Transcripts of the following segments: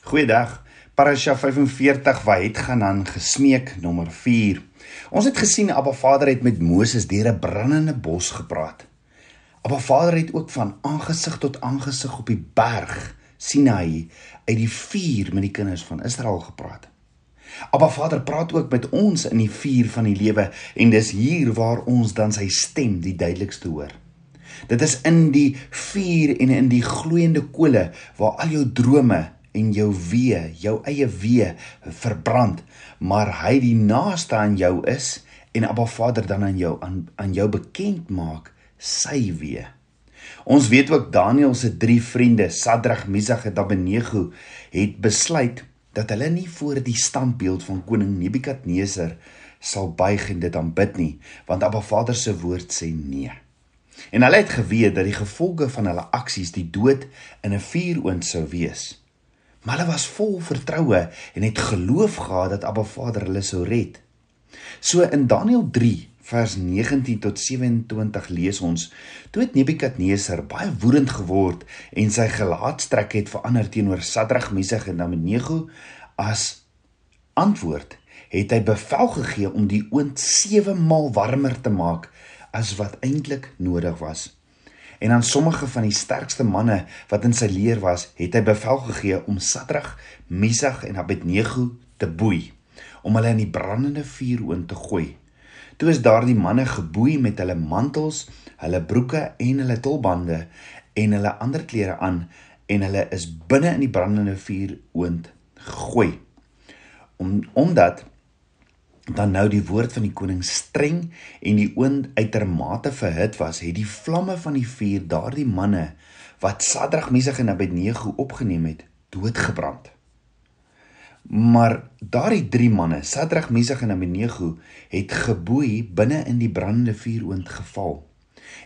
Goeiedag. Parasha 45 waar het gaan aan gesmeek nommer 4. Ons het gesien Abba Vader het met Moses deur 'n brandende bos gepraat. Abba Vader het ook van aangesig tot aangesig op die berg Sinai uit die vuur met die kinders van Israel gepraat. Abba Vader praat ook met ons in die vuur van die lewe en dis hier waar ons dan sy stem die duidelikste hoor. Dit is in die vuur en in die gloeiende kole waar al jou drome en jou wee, jou eie wee verbrand, maar hy die naaste aan jou is en Abba Vader dan aan jou aan, aan jou bekend maak sy wee. Ons weet ook Daniël se drie vriende, Sadrag, Mesach en Abednego, het besluit dat hulle nie voor die standbeeld van koning Nebukadneser sal buig en dit aanbid nie, want Abba Vader se woord sê nee. En hulle het geweet dat die gevolge van hulle aksies die dood in 'n vuuroond sou wees. Maar hulle was vol vertroue en het geloof gehad dat Abba Vader hulle sou red. So in Daniël 3 vers 19 tot 27 lees ons: Toe het Nebukadneser baie woedend geword en sy gelaatstrek het verander teenoor Sadrag, Mesach en Abednego as antwoord het hy bevel gegee om die oond 7 maal warmer te maak as wat eintlik nodig was. En aan sommige van die sterkste manne wat in sy leer was, het hy bevel gegee om Sadrag, Mesach en Abednego te boei, om hulle in die brandende vuuroond te gooi. Toe is daardie manne geboei met hulle mantels, hulle broeke en hulle tulbande en hulle ander klere aan en hulle is binne in die brandende vuuroond gegooi. Om omdat dan nou die woord van die koning streng en die oond uitermate verhit was, het die vlamme van die vuur daardie manne wat Sadrag, Mesach en Abednego opgeneem het, doodgebrand. Maar daardie drie manne, Sadrag, Mesach en Abednego, het geboei binne in die brandende vuuroond geval.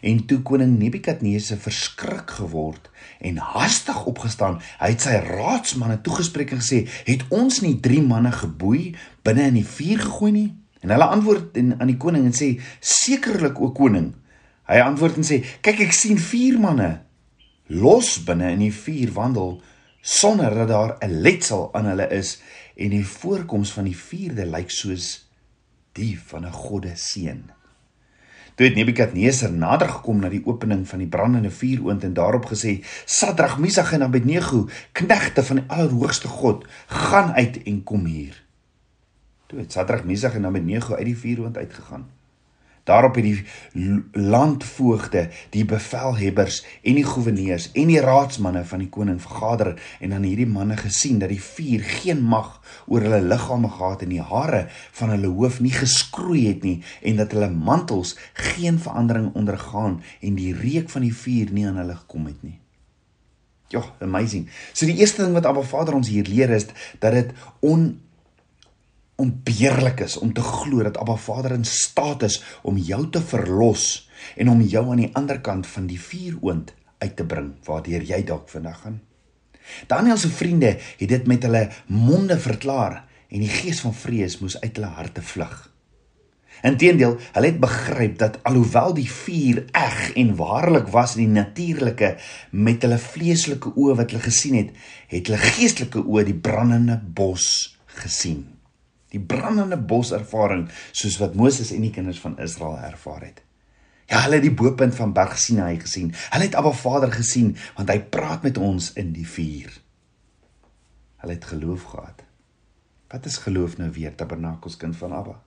En toe koning Nebukadneser verskrik geword en hastig opgestaan, hy het sy raadsmanne toegespreek en gesê: "Het ons nie drie manne geboei binne in die vuur gegooi nie?" En hulle antwoord en aan die koning en sê: "Sekerlik o koning." Hy antwoord en sê: "Kyk, ek sien vier manne los binne in die vuur wandel sonder dat daar 'n letsel aan hulle is en die voorkoms van die vierde lyk soos die van 'n godde seun." Toe het Nebukadneser nader gekom na die opening van die brandende vuuroond en daarop gesê: "Sadrag, Mesach en Abednego, knegte van die Allerhoogste God, gaan uit en kom hier." Toe het Sadrag, Mesach en Abednego uit die vuuroond uitgegaan. Daarop het die landvoogde, die bevelhebbers en die goewerneurs en die raadsmanne van die koning vergader en aan hierdie manne gesien dat die vuur geen mag oor hulle liggame gehad en die hare van hulle hoof nie geskroei het nie en dat hulle mantels geen verandering ondergaan en die reuk van die vuur nie aan hulle gekom het nie. Ja, amazing. So die eerste ding wat Abba Vader ons hier leer is dat dit on onbeheerlik is om te glo dat Abba Vader in staat is om jou te verlos en om jou aan die ander kant van die vuuroond uit te bring waardeur jy dalk vandag gaan. Daniël se vriende het dit met hulle monde verklaar en die gees van vrees moes uit hulle harte vlug. Inteendeel, hulle het begryp dat alhoewel die vuur eg en waarlik was in die natuurlike met hulle vleeslike oë wat hulle gesien het, het hulle geestelike oë die brandende bos gesien die brandende bos ervaring soos wat Moses en die kinders van Israel ervaar het. Ja, hulle het die boepunt van Berg Sinai gesien. Hulle het Abba Vader gesien want hy praat met ons in die vuur. Hulle het geloof gehad. Wat is geloof nou weer, Tabernakels kind van Abba?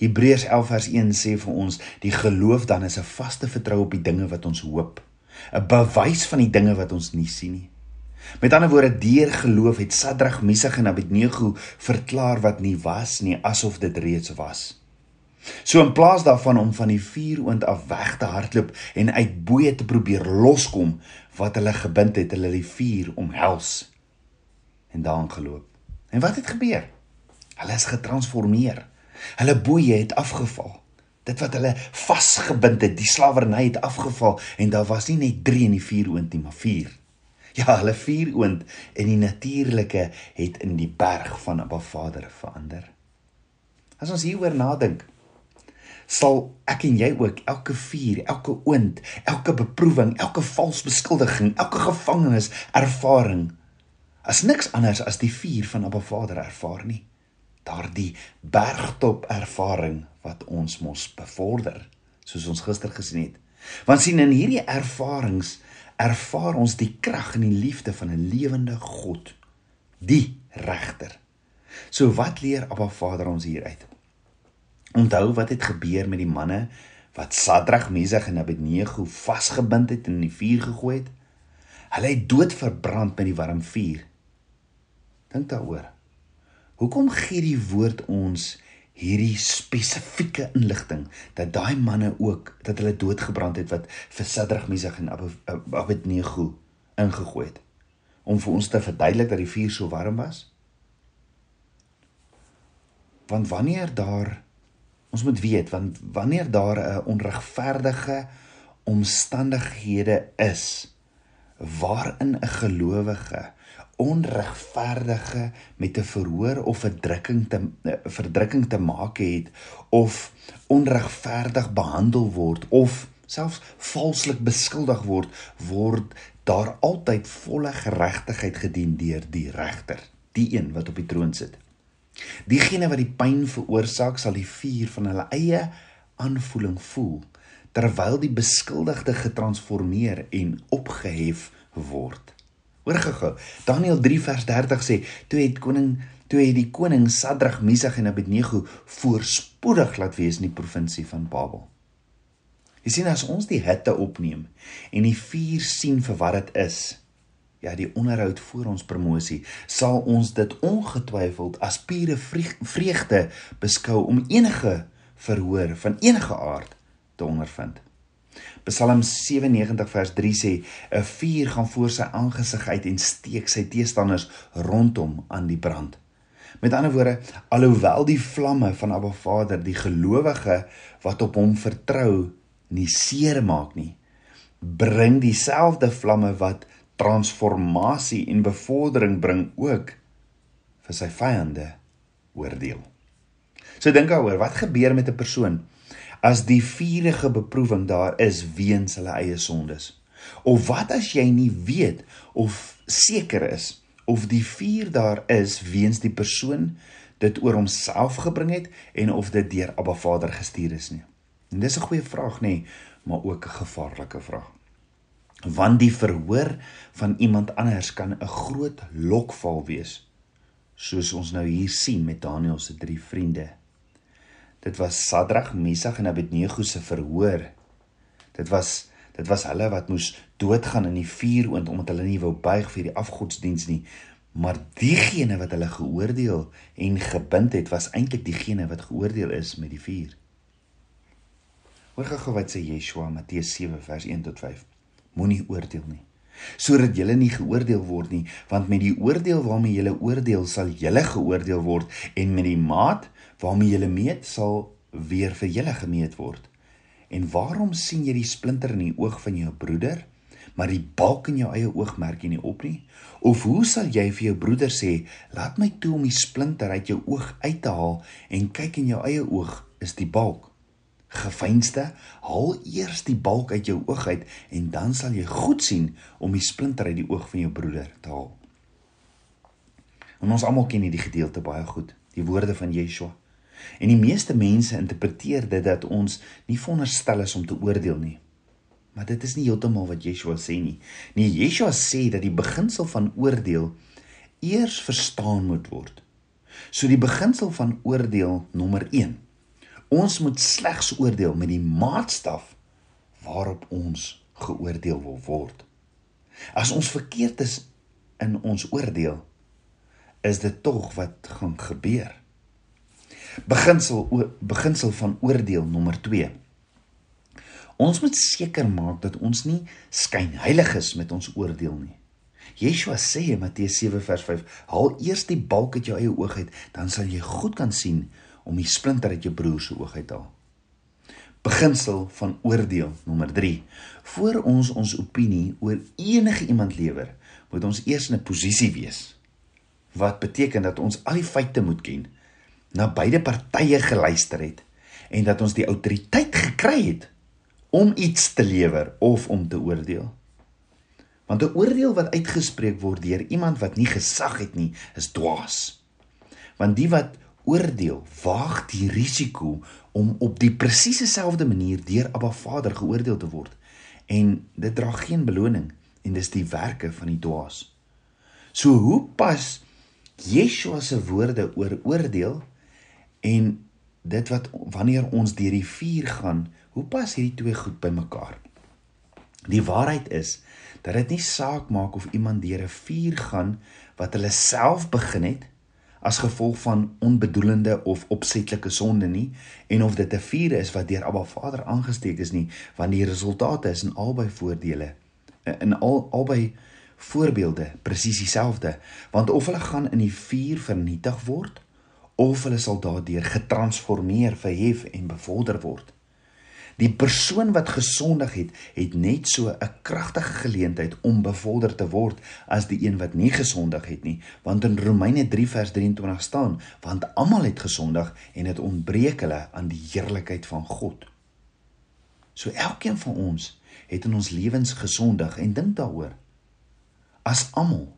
Hebreërs 11 vers 1 sê vir ons, die geloof dan is 'n vaste vertroue op die dinge wat ons hoop, 'n bewys van die dinge wat ons nie sien nie. Met ander woorde, deur geloof het Sadrag, Mesach en Abednego verklaar wat nie was nie asof dit reeds was. So in plaas daarvan om van die vuuroond af weg te hardloop en uit boeye te probeer loskom wat hulle gebind het, hulle die vuur omhels en daarin geloop. En wat het gebeur? Hulle is getransformeer. Hulle boeye het afgeval. Dit wat hulle vasgebind het, die slawerny het afgeval en daar was nie net 3 in die vuuroond nie, maar 4. Ja, hulle vier oond en die natuurlike het in die berg van Abba Vader verander. As ons hieroor nadink, sal ek en jy ook elke vuur, elke oond, elke beproewing, elke vals beskuldiging, elke gevangenis ervaring as niks anders as die vuur van Abba Vader ervaar nie. Daardie bergtop ervaring wat ons mos bevorder, soos ons gister gesien het. Want sien in hierdie ervarings ervaar ons die krag en die liefde van 'n lewende God, die regter. So wat leer Abba Vader ons hieruit? Onthou wat het gebeur met die manne wat Sadrag, Mesach en Abednego vasgebind het en in die vuur gegooi het? Hulle het dood verbrand met die warm vuur. Dink daaroor. Hoekom gee die woord ons hierdie spesifieke inligting dat daai manne ook dat hulle doodgebrand het wat vir Sadrag, Mesach en Abednego ingegooi het? Om vir ons te verduidelik dat die vuur so warm was? Want wanneer daar ons moet weet want wanneer daar 'n onregverdige omstandighede is waarin 'n gelowige onregverdige met 'n verhoor of 'n drukking te verdrukking te maak het of onregverdig behandel word of selfs valslik beskuldig word word daar altyd volle geregtigheid gedien deur die regter die een wat op die troon sit diegene wat die pyn veroorsaak sal die vuur van hulle eie aanvoeling voel terwyl die beskuldigde getransformeer en opgehef word. Hoor gou-gou. Daniël 3 vers 30 sê: "Toe het koning toe het die koning Sadrag, Mesach en Abednego voorspoedig laat wees in die provinsie van Babel." Jy sien as ons die hitte opneem en die vuur sien vir wat dit is, ja, die onderhoud voor ons promosie, sal ons dit ongetwyfeld as pure vreugde beskou om enige verhoor van enige aard te ondervind. Psalm 97 vers 3 sê: "’n Vuur gaan voor sy aangesig uit en steek sy teestanders rondom aan die brand." Met ander woorde, alhoewel die vlamme van Abba Vader die gelowige wat op hom vertrou nie seer maak nie, bring dieselfde vlamme wat transformasie en bevordering bring ook vir sy vyande oordeel. So dink daaroor, wat gebeur met 'n persoon as die vuurige beproewing daar is weens hulle eie sondes? Of wat as jy nie weet of seker is of die vuur daar is weens die persoon dit oor homself gebring het en of dit deur Abba Vader gestuur is nie? En dis 'n goeie vraag nê, maar ook 'n gevaarlike vraag. Want die verhoor van iemand anders kan 'n groot lokval wees, soos ons nou hier sien met Daniël se drie vriende Dit was Sadrag, Mesach en Abednego se verhoor. Dit was dit was hulle wat moes doodgaan in die vuur oond omdat hulle nie wou buig vir die afgodsdiens nie. Maar diegene wat hulle geoordeel en gebind het, was eintlik diegene wat geoordeel is met die vuur. Hoor gou wat sê Yeshua Matteus 7 vers 1 tot 5. Moenie oordeel nie sodat julle nie geoordeel word nie want met die oordeel waarmee julle oordeel sal julle geoordeel word en met die maat waarmee jy meet sal weer vir julle gemeet word. En waarom sien jy die splinter in die oog van jou broeder, maar die balk in jou eie oog merk jy nie op nie? Of hoe sal jy vir jou broeder sê, "Laat my toe om die splinter uit jou oog uit te haal en kyk in jou eie oog is die balk." Gefeinste, haal eers die balk uit jou oog uit en dan sal jy goed sien om die splinter uit die oog van jou broeder te haal. En ons almal ken hierdie gedeelte baie goed, die woorde van Yeshua. En die meeste mense interpreteer dit dat ons nie veronderstel is om te oordeel nie. Maar dit is nie heeltemal wat Yeshua sê nie. Nee, Yeshua sê dat die beginsel van oordeel eers verstaan moet word. So die beginsel van oordeel nommer 1. Ons moet slegs oordeel met die maatstaf waarop ons geoordeel wil word. As ons verkeerd is in ons oordeel, is dit tog wat gaan gebeur. Beginsel beginsel van oordeel nommer 2. Ons moet seker maak dat ons nie skynheilig is met ons oordeel nie. Yeshua sê in Matteus 7 vers 5: "Haal eers die balk uit jou eie oog uit, dan sal jy goed kan sien om die splinter uit jou broer se oog uit te haal." Beginsel van oordeel nommer 3. Voor ons ons opinie oor enige iemand lewer, moet ons eers in 'n posisie wees. Wat beteken dat ons al die feite moet ken na beide partye geluister het en dat ons die autoriteit gekry het om iets te lewer of om te oordeel. Want 'n oordeel wat uitgespreek word deur iemand wat nie gesag het nie, is dwaas. Want die wat oordeel, waag die risiko om op die presiese selfde manier deur Abba Vader geoordeel te word. En dit dra geen beloning en dis die werke van die dwaas. So hoe pas Yeshua se woorde oor oordeel en dit wat wanneer ons deur die vuur gaan, hoe pas hierdie twee goed bymekaar? Die waarheid is dat dit nie saak maak of iemand deur 'n vuur gaan wat hulle self begin het as gevolg van onbedoelende of opsetlike sonde nie en of dit 'n vuur is wat deur Abba Vader aangesteek is nie want die resultate is in albei voordele in al albei voorbeelde presies dieselfde want of hulle gaan in die vuur vernietig word of hulle sal daardeur getransformeer verhef en bevorder word. Die persoon wat gesondig het het net so 'n kragtige geleentheid om bevorder te word as die een wat nie gesondig het nie want in Romeine 3 vers 23 staan want almal het gesondig en dit ontbreek hulle aan die heerlikheid van God. So elkeen van ons het in ons lewens gesondig en dink daaroor. As almal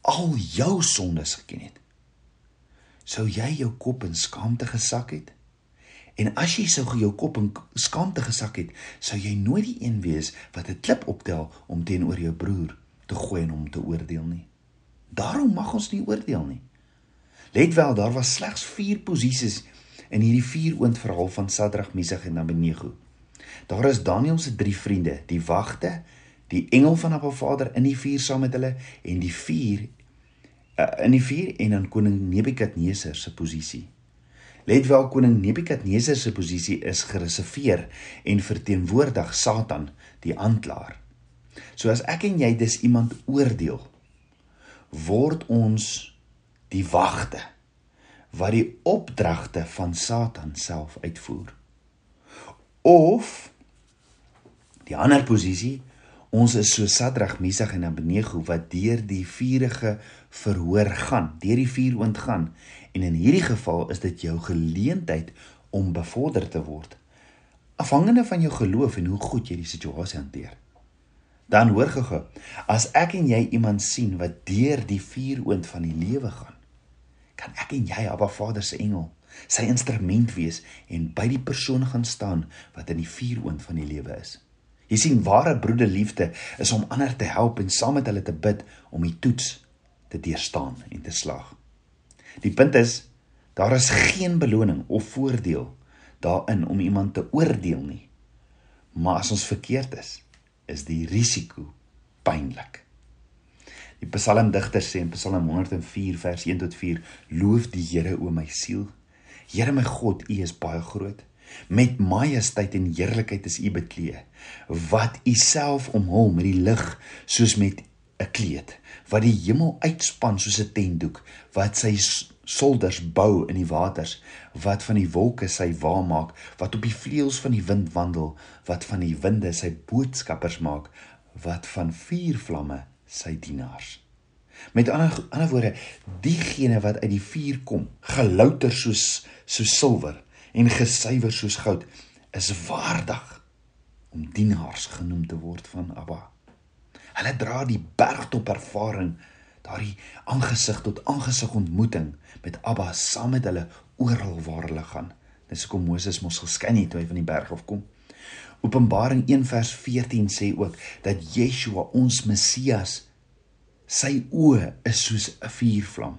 al jou sondes geken het sou jy jou kop in skaamte gesak het? En as jy sou jou kop in skaamte gesak het sou jy nooit die een wees wat 'n klip optel om teenoor jou broer te gooi en hom te oordeel nie. Daarom mag ons nie oordeel nie. Let wel daar was slegs 4 posisies in hierdie vier oond verhaal van Sadrag, Mesach en Abednego. Daar is Daniël se drie vriende die wagte die engel van Abba Vader in die vuur saam met hulle en die uh, in die vuur en dan koning Nebukadneser se posisie. Let wel koning Nebukadneser se posisie is gereserveer en verteenwoordig Satan, die aanklaer. So as ek en jy dis iemand oordeel, word ons die wagte wat die opdragte van Satan self uitvoer. Of die ander posisie Ons is so Sadrag, Mesach en Abednego wat deur die vuurige verhoor gaan, deur die vuur ontgaan. En in hierdie geval is dit jou geleentheid om bevorder te word. Afhangende van jou geloof en hoe goed jy die situasie hanteer. Dan hoor gou, as ek en jy iemand sien wat deur die vuuroond van die lewe gaan, kan ek en jy Abba Vader se engel, sy instrument wees en by die persoon gaan staan wat in die vuuroond van die lewe is. Jy sien ware broederliefde is om ander te help en saam met hulle te bid om die toets te deurstaan en te slaag. Die punt is daar is geen beloning of voordeel daarin om iemand te oordeel nie. Maar as ons verkeerd is, is die risiko pynlik. Die psalmdigter sê in Psalm 104 vers 1 tot 4: Loof die Here o my siel. Here my God, U is baie groot. Met majesteit en heerlikheid is U beklee, wat U self omhul met die lig soos met 'n kleed, wat die hemel uitspan soos 'n tentdoek, wat sy solders bou in die waters, wat van die wolke sy wa maak, wat op die vleuels van die wind wandel, wat van die winde sy boodskappers maak, wat van vuurvlamme sy dienaars. Met ander ander woorde, diegene wat uit die vuur kom, gelouter soos so silwer en gesuiwer soos goud is waardig om dienaars genoem te word van Abba. Hulle dra die bergtop ervaring, daardie aangesig tot aangesig ontmoeting met Abba saam met hulle oral waar hulle gaan. Dis hoekom Moses mos geskyn het toe hy van die berg af kom. Openbaring 1 vers 14 sê ook dat Yeshua ons Messias sy oë is soos 'n vuurvlam.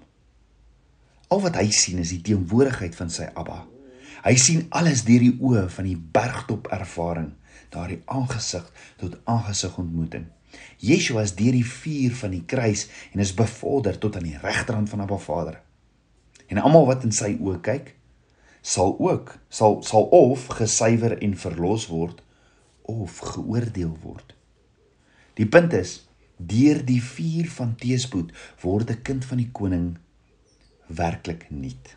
Al wat hy sien is die teenwoordigheid van sy Abba. Hy sien alles deur die oë van die bergtop ervaring, daardie aangesig tot aangesig ontmoeting. Yeshua is deur die vuur van die kruis en is bevorder tot aan die regterhand van Abba Vader. En almal wat in sy oë kyk, sal ook sal sal of gesuiwer en verlos word of geoordeel word. Die punt is deur die vuur van teespoed word 'n kind van die koning werklik nuut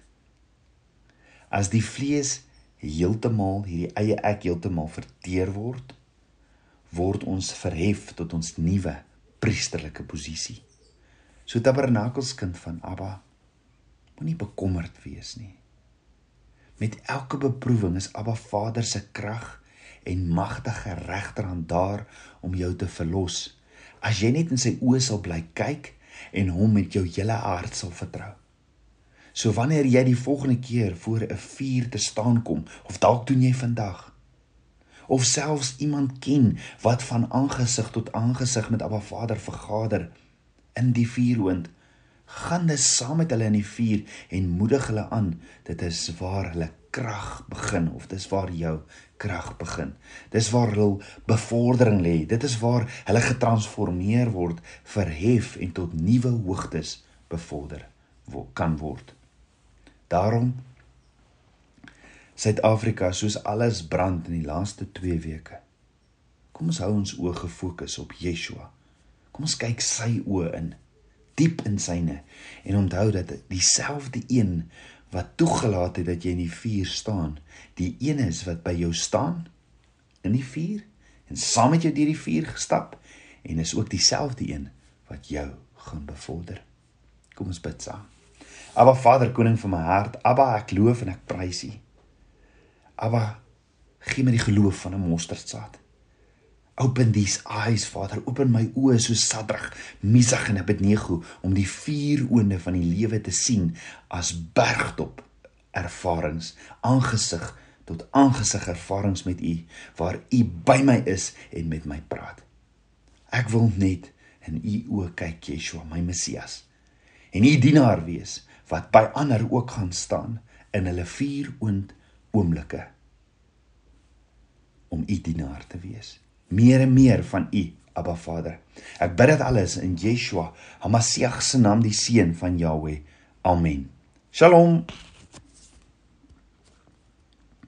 as die vlees heeltemal hierdie eie ek heeltemal verteer word word ons verhef tot ons nuwe priesterlike posisie. So tabernakelskind van Abba moenie bekommerd wees nie. Met elke beproewing is Abba Vader se krag en magtige regterhand daar om jou te verlos. As jy net in sy oë sal bly kyk en hom met jou hele hart sal vertrou. So wanneer jy die volgende keer voor 'n vuur te staan kom of dalk doen jy vandag of selfs iemand ken wat van aangesig tot aangesig met Abba Vader vergader in die vuurhoond gaan dis saam met hulle in die vuur en moedig hulle aan dit is waar hulle krag begin of dis waar jou krag begin. Dis waar hul bevordering lê. Dit is waar hulle getransformeer word verhef en tot nuwe hoogtes bevorder kan word daarom Suid-Afrika soos alles brand in die laaste 2 weke kom ons hou ons oë gefokus op Yeshua kom ons kyk sy oë in diep in syne en onthou dat dieselfde een wat toegelaat het dat jy in die vuur staan, die een is wat by jou staan in die vuur en saam met jou deur die vuur gestap en is ook dieselfde een wat jou gaan bevorder. Kom ons bid saam. Aba Vader, koning van my hart, Abba, ek loof en ek prys U. Abba, gee my die geloof van 'n mosterdsaad. Open these eyes, Vader, open my oë so Sadrag, Mesach en Abednego om die vier oonde van die lewe te sien as bergtop ervarings, aangesig tot aangesig ervarings met U waar U by my is en met my praat. Ek wil net in U oë kyk, Yeshua, my Messias. En U dienaar wees wat by ander ook gaan staan in hulle vier oond oomblikke om U dienaar te wees meer en meer van U, Abba Vader. Ek bid dit alles in Yeshua, Hamasiach se naam, die seun van Jahweh. Amen. Shalom.